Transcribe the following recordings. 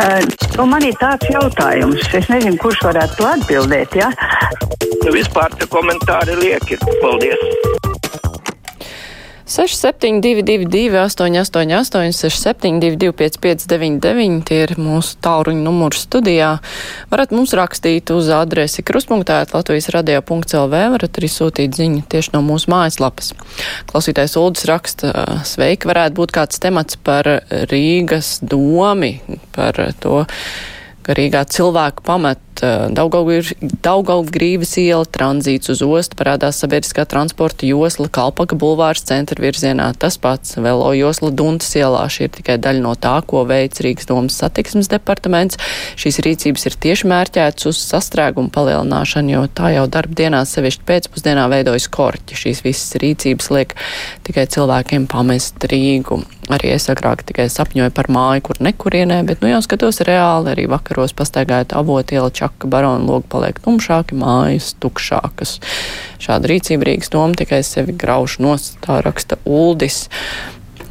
Uh, nu man ir tāds jautājums, es nezinu, kurš varētu to atbildēt. Ja? Nu, vispār tie komentāri lieki. Paldies! 6722, 888, 672, 559, tie ir mūsu tāluņa numuri studijā. Varat mums rakstīt uz adresi kruspunktēt Latvijas radio.lv, varat arī sūtīt ziņu tieši no mūsu mājaslapas. Klausītājs Uldis raksta, sveiki, varētu būt kāds temats par Rīgas domi, par to, ka Rīgā cilvēku pamet Daugaugu grīvas iela, tranzīts uz ostu, parādās sabiedriskā transporta josla, Kalpaka bulvārs centra virzienā. Tas pats velo josla Duntas ielā. Šī ir tikai daļa no tā, ko veic Rīgas domas satiksmes departaments. Šīs rīcības ir tieši mērķētas uz sastrēgumu palielināšanu, jo tā jau darba dienās sevišķi pēcpusdienā veidojas korķi. Šīs visas rīcības liek tikai cilvēkiem pamest Rīgu. Arī es agrāk tikai sapņoju par māju, kur nekurienē, bet nu jau skatos reāli, arī vakaros pastaigājot avotielu čaka baronu logi paliek tumšāki, mājas tukšākas. Šāda rīcība Rīgas doma tikai sevi grauž nost, tā raksta Uldis.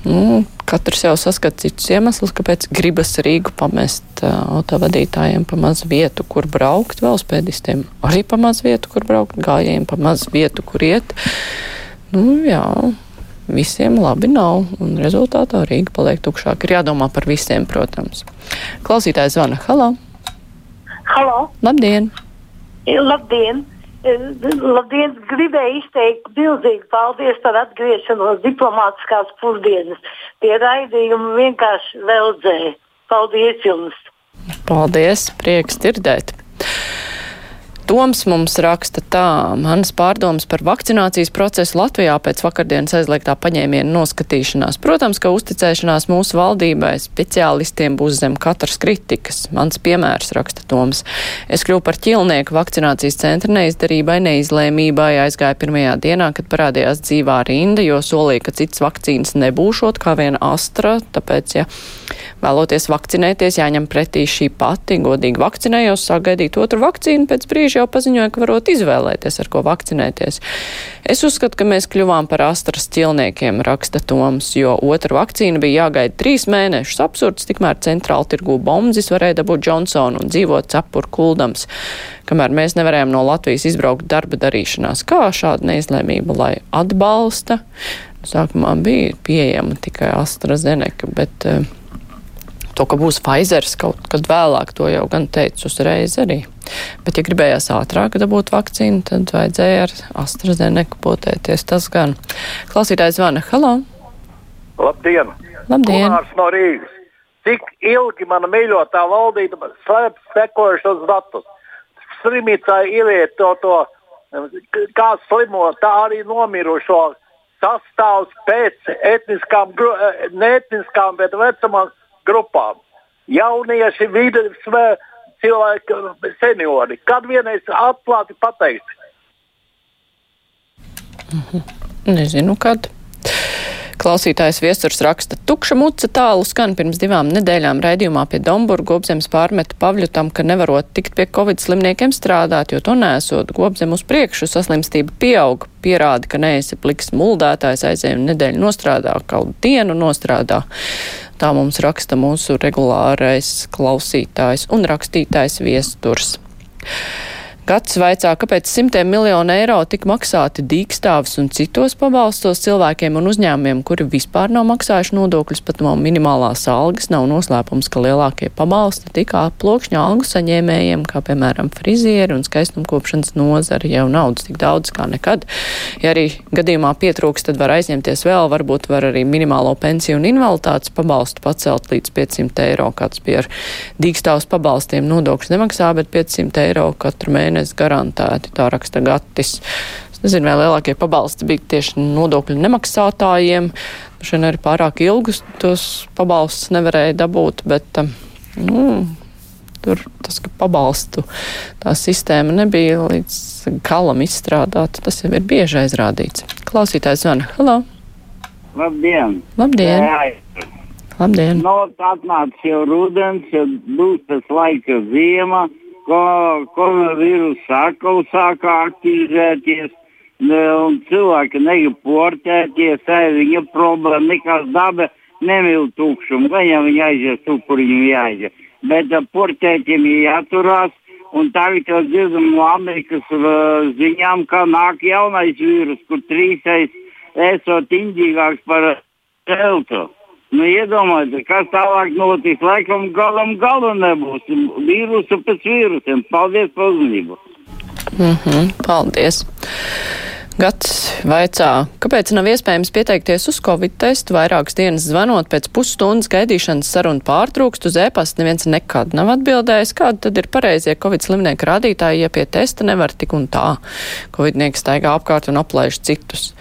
Nu, katrs jau saskata citus iemeslus, kāpēc gribas Rīgu pamest uh, autovadītājiem pa maz vietu, kur braukt, velospēdistiem arī pa maz vietu, kur braukt, gājējiem pa maz vietu, kur iet. Nu, jā, visiem labi nav, un rezultātā Rīga paliek tukšāk. Ir jādomā par visiem, protams. Klausītājs zvana Halā. Halo! Labdien! Labdien! Labdien! Gribēju izteikt milzīgi paldies par atgriešanos diplomātiskās pusdienas. Tie raidījumi vienkārši veldzēja. Paldies jums! Paldies! Prieks dzirdēt! Toms mums raksta tā, manas pārdomas par vakcinācijas procesu Latvijā pēc vakardienas aizliegtā paņēmiena noskatīšanās. Protams, ka uzticēšanās mūsu valdībai speciālistiem būs zem katras kritikas. Mans piemērs raksta Toms. Es kļuvu par ķilnieku vakcinācijas centra neizdarībai, neizlēmībai, aizgāju pirmajā dienā, kad parādījās dzīvā rinda, jo solīja, ka citas vakcīnas nebūšot kā viena astra, tāpēc, ja vēloties vakcinēties, jāņem pretī šī pati, godīgi vakcinējos, sāk gaidīt otru vakcīnu pēc brīža jau paziņoja, ka varot izvēlēties, ar ko vakcinēties. Es uzskatu, ka mēs kļuvām par astras ķilniekiem, raksta Toms, jo otra vakcīna bija jāgaida trīs mēnešus. Absurds, tikmēr centrāla tirgu bombzis varēja dabūt Johnsonu un dzīvot cepur kuldams, kamēr mēs nevarējām no Latvijas izbraukt darba darīšanās. Kā šāda neizlēmība, lai atbalsta? Sākumā bija pieejama tikai AstraZeneca, bet uh, to, ka būs Pfizers kaut kad vēlāk, to jau gan teicu uzreiz arī. Bet, ja gribējās ātrāk dabūt vakcīnu, tad vajadzēja ar AstraZeneca potēties. Tas gan. Klausītājs zvana. Halo! Labdien! Labdien! Gunārs no Rīgas. Cik ilgi mana mīļotā valdība slēp sekojušos datus? Slimnīcā ieliet to, to kā slimo, tā arī nomirušo sastāvs pēc etniskām, neetniskām, bet vecumā grupām. Jaunieši, vidus cilvēki, seniori. Kad vienreiz atklāti pateikt? Mhm. Nezinu, kad. Klausītājs viesturs raksta, tukša muca tālu skan pirms divām nedēļām raidījumā pie Domburga Gobzems pārmeta Pavļutam, ka nevarot tikt pie Covid slimniekiem strādāt, jo to nesot. Gobzem uz priekšu saslimstība pieaug, pierāda, ka neesi pliks muldētājs aizējuma nedēļu nostrādā, kaut dienu nostrādā. Tā mums raksta mūsu regulārais klausītājs un rakstītājs viesturs. Gads vaicā, kāpēc simtiem miljonu eiro tika maksāti dīkstāvis un citos pabalstos cilvēkiem un uzņēmumiem, kuri vispār nav maksājuši nodokļus pat no minimālās algas. Nav noslēpums, ka lielākie pabalsti tika plokšņa algu saņēmējiem, kā piemēram frizieri un skaistumkopšanas nozari, jau naudas tik daudz kā nekad. Ja arī gadījumā pietrūks, tad var aizņemties vēl, varbūt var arī minimālo pensiju un invaliditātes pabalstu pacelt līdz 500 eiro, kāds bija ar dīkstāvus pabalstiem nodokļus nemaksā, bet 500 eiro katru mēnesi mēnesi garantēti, tā raksta Gatis. Es nezinu, vai lielākie pabalsti bija tieši nodokļu nemaksātājiem. Šodien arī pārāk ilgus tos pabalstus nevarēja dabūt, bet nu, tur tas, ka pabalstu tā sistēma nebija līdz galam izstrādāta, tas jau ir bieži aizrādīts. Klausītājs zvana. Halo! Labdien! Labdien! Jā, Labdien! No, atnāca jau rudens, jau būs tas laika ziema ko, koronavīruss atkal sāka aktivizēties. Un cilvēki negrib portēties, tā ir viņa problēma. Nekas daba nemīl tukšumu, jau viņi aizies tur, kur viņi jāaizies. Bet portēķiem ir jāturās, un tagad jau dzirdam no Amerikas uh, ziņām, ka nāk jaunais vīrus, kur trīsais esot indīgāks par deltu. Nu, iedomājieties, kas tālāk notiks. Laikam galam galu nebūs. Vīrusu pēc vīrusiem. Paldies par uzmanību. Mm -hmm, paldies. Gats vaicā, kāpēc nav iespējams pieteikties uz Covid testu vairākas dienas zvanot pēc pusstundas gaidīšanas sarunu pārtrūkst uz e-pasta neviens nekad nav atbildējis, kādi tad ir pareizie Covid slimnieku rādītāji, ja pie testa nevar tik un tā. Covidnieki staigā apkārt un aplaiž citus.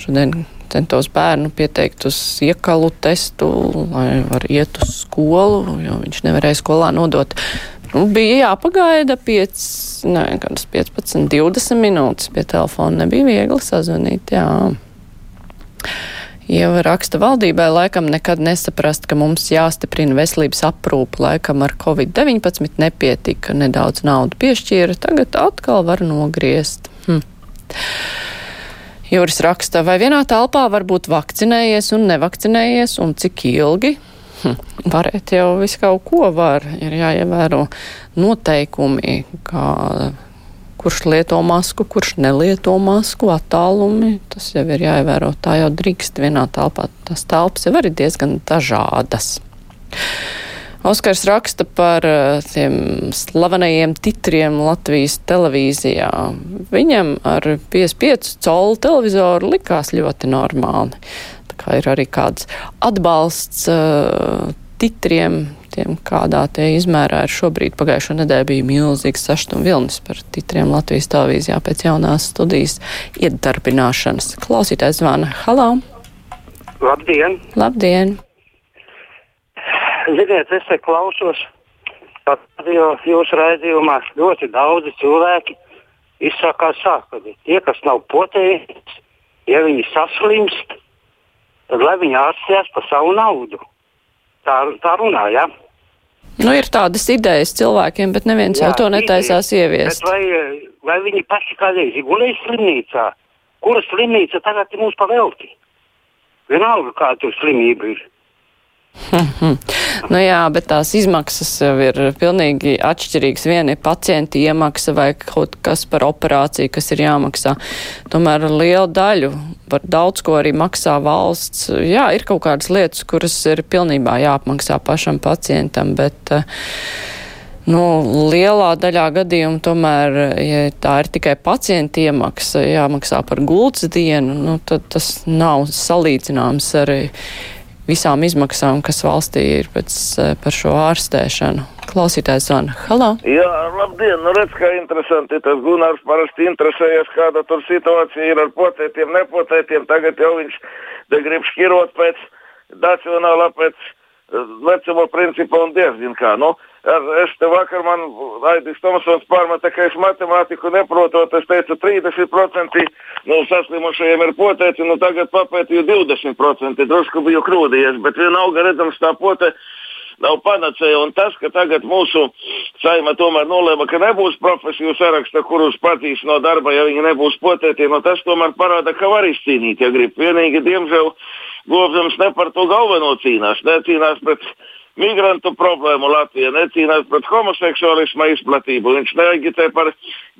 Šodien centos bērnu pieteikt uz iekalu testu, lai var iet uz skolu, jo viņš nevarēja skolā nodot. Nu, bija jāpagaida 5, ne, 15, 20 minūtes pie telefona. Nebija viegli sazvanīt. Jā. Ieva raksta valdībai, laikam nekad nesaprast, ka mums jāstiprina veselības aprūpe. Laikam ar covid-19 nepietika, nedaudz naudu piešķīra, tagad atkal var nogriezt. Hm. Juris raksta, vai vienā telpā var būt vakcinējies un nevakcinējies, un cik ilgi? Hm, varēt jau visu kaut ko var, ir jāievēro noteikumi, kā kurš lieto masku, kurš nelieto masku, attālumi. Tas jau ir jāievēro. Tā jau drīkst vienā telpā. Tas telpas jau arī diezgan dažādas. Oskars raksta par eh, tiem slavenajiem titriem Latvijas televīzijā. Viņam ar 55 colu televizoru likās ļoti normāli. Tā kā ir arī kāds atbalsts uh, titriem, tiem kādā tie izmērā ir šobrīd. Pagājušo nedēļu bija milzīgs saštuma vilnis par titriem Latvijas televīzijā pēc jaunās studijas iedarbināšanas. Klausītājs zvana. Halo! Labdien! Labdien! Ziniet, es te klausos, kad jūsu raidījumā ļoti daudzi cilvēki izsakās sākumi. Tie, kas nav potējies, ja viņi saslimst, tad lai viņi ārstēs par savu naudu. Tā, tā runā, jā. Ja? Nu, ir tādas idejas cilvēkiem, bet neviens jā, jau to netaisās ieviest. Vai, vai viņi paši kādreiz gulēja slimnīcā? Kura slimnīca tagad ir mums pavelti? Vienalga, kāda tur slimība ir. nu jā, bet tās izmaksas jau ir pilnīgi atšķirīgas. Viena ir pacienta iemaksa vai kaut kas par operāciju, kas ir jāmaksā. Tomēr lielu daļu par daudz ko arī maksā valsts. Jā, ir kaut kādas lietas, kuras ir pilnībā jāapmaksā pašam pacientam, bet. Nu, lielā daļā gadījumu tomēr, ja tā ir tikai pacienta iemaksa, jāmaksā par gultas dienu, nu, tad tas nav salīdzināms ar visām izmaksām, kas valstī ir pēc, eh, par šo ārstēšanu. Klausītājs zvana. Halo! Jā, labdien! Nu, redz, kā interesanti. Tas Gunārs parasti interesējas, kāda tur situācija ir ar potētiem, nepotētiem. Tagad jau viņš grib šķirot pēc nacionālā, pēc eh, vecuma principa un diezgan kā. Nu, Es te vakar man Aidis Tomsons pārmeta, ka es matemātiku neprotot. Es teicu, 30% no saslimušajiem ir potēti, nu tagad papētīju 20%. Drusku biju kļūdījies, bet vienalga redzams tā pote nav panacēja. Un tas, ka tagad mūsu saima tomēr nolēma, ka nebūs profesiju saraksta, kurus patīs no darba, ja viņi nebūs potēti, no nu tas tomēr parāda, ka var izcīnīt, ja grib. Vienīgi, diemžēl, Govzams ne par to galveno cīnās, necīnās pret migrantu problēmu Latvijā, necīnās pret homoseksuālismu izplatību. Viņš neagitē par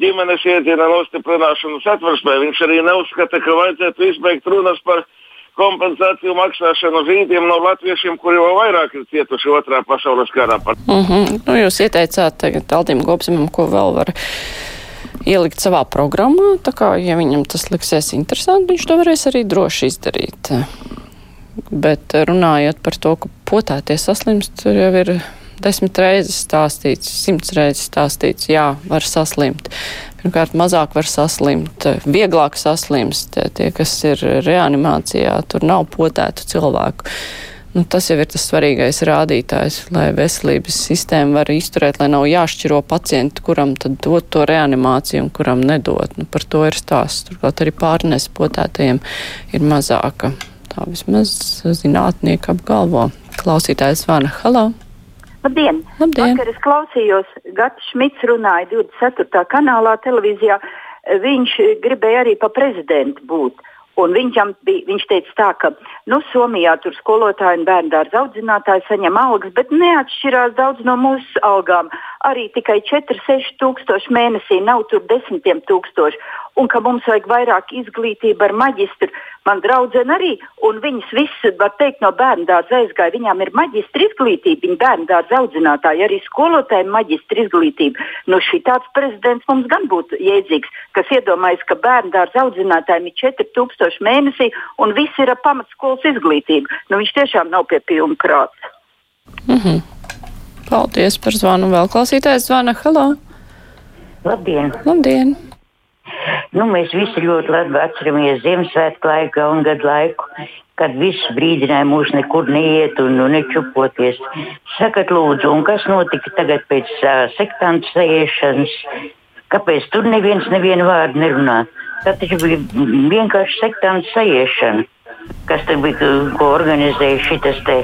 ģimenes iedziena nostiprināšanu satversmē. Viņš arī neuzskata, ka vajadzētu izbeigt runas par kompensāciju maksāšanu zīdiem no latviešiem, kuri jau vairāk ir cietuši otrā pasaules karā. Mm -hmm. nu, jūs ieteicāt tagad Aldim Gobzemam, ko vēl var ielikt savā programmā. Tā kā, ja viņam tas liksies interesanti, viņš to varēs arī droši izdarīt. Bet runājot par to, ka potēties saslimst, tur jau ir desmit reizes stāstīts, simts reizes stāstīts, jā, var saslimt. Pirmkārt, mazāk var saslimt, vieglāk saslimst. Tie, kas ir reanimācijā, tur nav potētu cilvēku. Nu, tas jau ir tas svarīgais rādītājs, lai veselības sistēma var izturēt, lai nav jāšķiro pacientu, kuram tad dot to reanimāciju un kuram nedot. Nu, par to ir stāsts. Turklāt arī pārnes potētajiem ir mazāka. Tā vismaz zinātnieki apgalvo. Klausītājs zvana. Halo! Labdien! Labdien. Vakar es klausījos, Gatis Šmits runāja 24. kanālā televīzijā. Viņš gribēja arī pa prezidentu būt. Un viņam bija, viņš teica tā, ka nu, Somijā tur skolotāji un bērnu dārza audzinātāji saņem algas, bet neatšķirās daudz no mūsu algām. Arī tikai 4-6 tūkstoši mēnesī, nav tur desmitiem tūkstoši. Un ka mums vajag vairāk izglītību ar maģistru. Man draudzene arī, un viņas visas, var teikt, no bērnu dārza aizgāja. Viņām ir maģistra izglītība, viņa bērnu dārza audzinātāji, arī skolotāji maģistra izglītība. Nu, šī tāds prezidents mums gan būtu jēdzīgs, kas iedomājas, ka bērnu dārza audzinātājiem ir 4000 mēnesī, un viss ir ar pamatskolas izglītību. Nu, viņš tiešām nav pie pilna krāta. Mm -hmm. Paldies par zvanu. Vēl klausītājs zvana. Halo! Labdien! Labdien! Nu, mēs visi ļoti labi atceramies Ziemassvētku laiku, jaungadu laiku, kad viss brīdināja mūs nekur neiet un nu, nečupoties. Sakat, lūdzu, un kas notika tagad pēc uh, sektantu sajiešanas? Kāpēc tur neviens nevienu vārdu nerunā? Tā taču bija vienkārši sektantu sajiešana, kas te bija, ko organizēja šitas te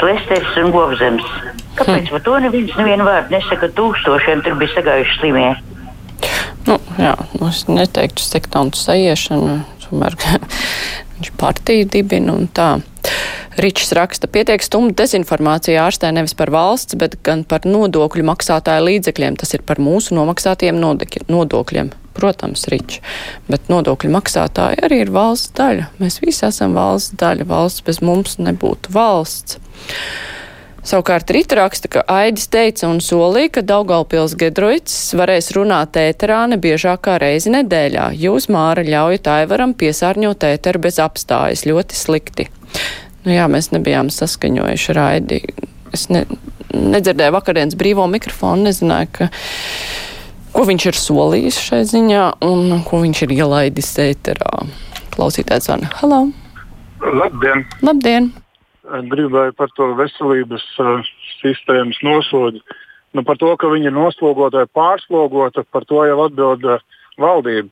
Šlesters un Govzems. Kāpēc hm. par to neviens nevienu vārdu nesaka? Tūkstošiem tur bija sagājuši slimie. Nu, jā, nu, es neteiktu sektantu sajiešanu, tomēr viņš partiju dibina un tā. Ričs raksta, pietiek stumta dezinformācija ārstē nevis par valsts, bet gan par nodokļu maksātāju līdzekļiem. Tas ir par mūsu nomaksātiem nodokļiem. Protams, Ričs, bet nodokļu maksātāji arī ir valsts daļa. Mēs visi esam valsts daļa. Valsts bez mums nebūtu valsts. Savukārt Rīta raksta, ka Aidis teica un solīja, ka Daugaupils Gedroits varēs runāt ēterā nebiežāk kā reizi nedēļā. Jūs, Māra, ļaujat Aivaram piesārņot ēteru bez apstājas. Ļoti slikti. Nu jā, mēs nebijām saskaņojuši ar Aidi. Es ne, nedzirdēju vakardienas brīvo mikrofonu, nezināju, ka, ko viņš ir solījis šai ziņā un ko viņš ir ielaidis ēterā. Klausītājs Anna. Halo! Labdien! Labdien! Gribēju par to veselības uh, sistēmas nosodu. Nu, par to, ka viņi ir noslogota vai pārslogota, par to jau atbild uh, valdība.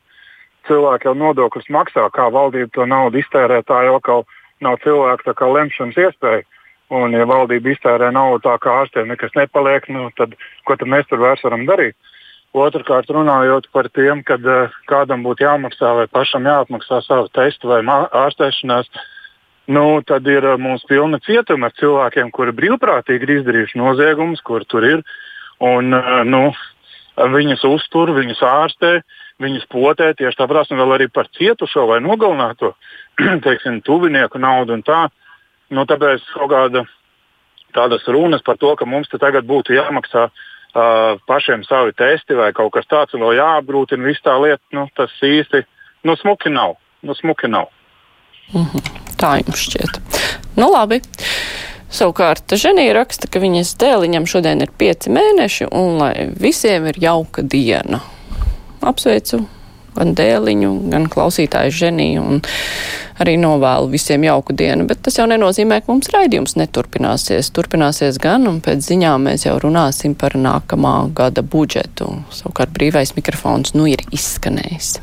Cilvēki jau nodokļus maksā, kā valdība to naudu iztērē, tā jau atkal nav cilvēka kā lemšanas iespēja. Un, ja valdība iztērē naudu tā, kā ārstiem nekas nepaliek, nu, tad ko tad mēs tur vairs varam darīt? Otrakārt, runājot par tiem, kad uh, kādam būtu jāmaksā vai pašam jāatmaksā savu testu vai ārstēšanās, uh, nu, tad ir uh, mums pilna cietuma ar cilvēkiem, kuri brīvprātīgi ir izdarījuši noziegumus, kur tur ir. Un, uh, nu, viņus uztur, viņus ārstē, viņus potē tieši tāpat, un vēl arī par cietušo vai nogalināto teiksim, tuvinieku naudu tā. Nu, tāpēc kaut kāda tādas runas par to, ka mums tagad būtu jāmaksā uh, pašiem savi testi vai kaut kas tāds, un vēl jāapgrūtina viss tā lieta, nu, tas īsti nu, smuki nav. Nu, smuki nav. -hmm. Tā jums šķiet. Nu, labi. Savukārt, Ženija raksta, ka viņas dēliņam šodien ir pieci mēneši un lai visiem ir jauka diena. Apsveicu gan dēliņu, gan klausītāju ženiju un arī novēlu visiem jauku dienu, bet tas jau nenozīmē, ka mums raidījums neturpināsies. Turpināsies gan, un pēc ziņām mēs jau runāsim par nākamā gada budžetu. Savukārt brīvais mikrofons nu ir izskanējis.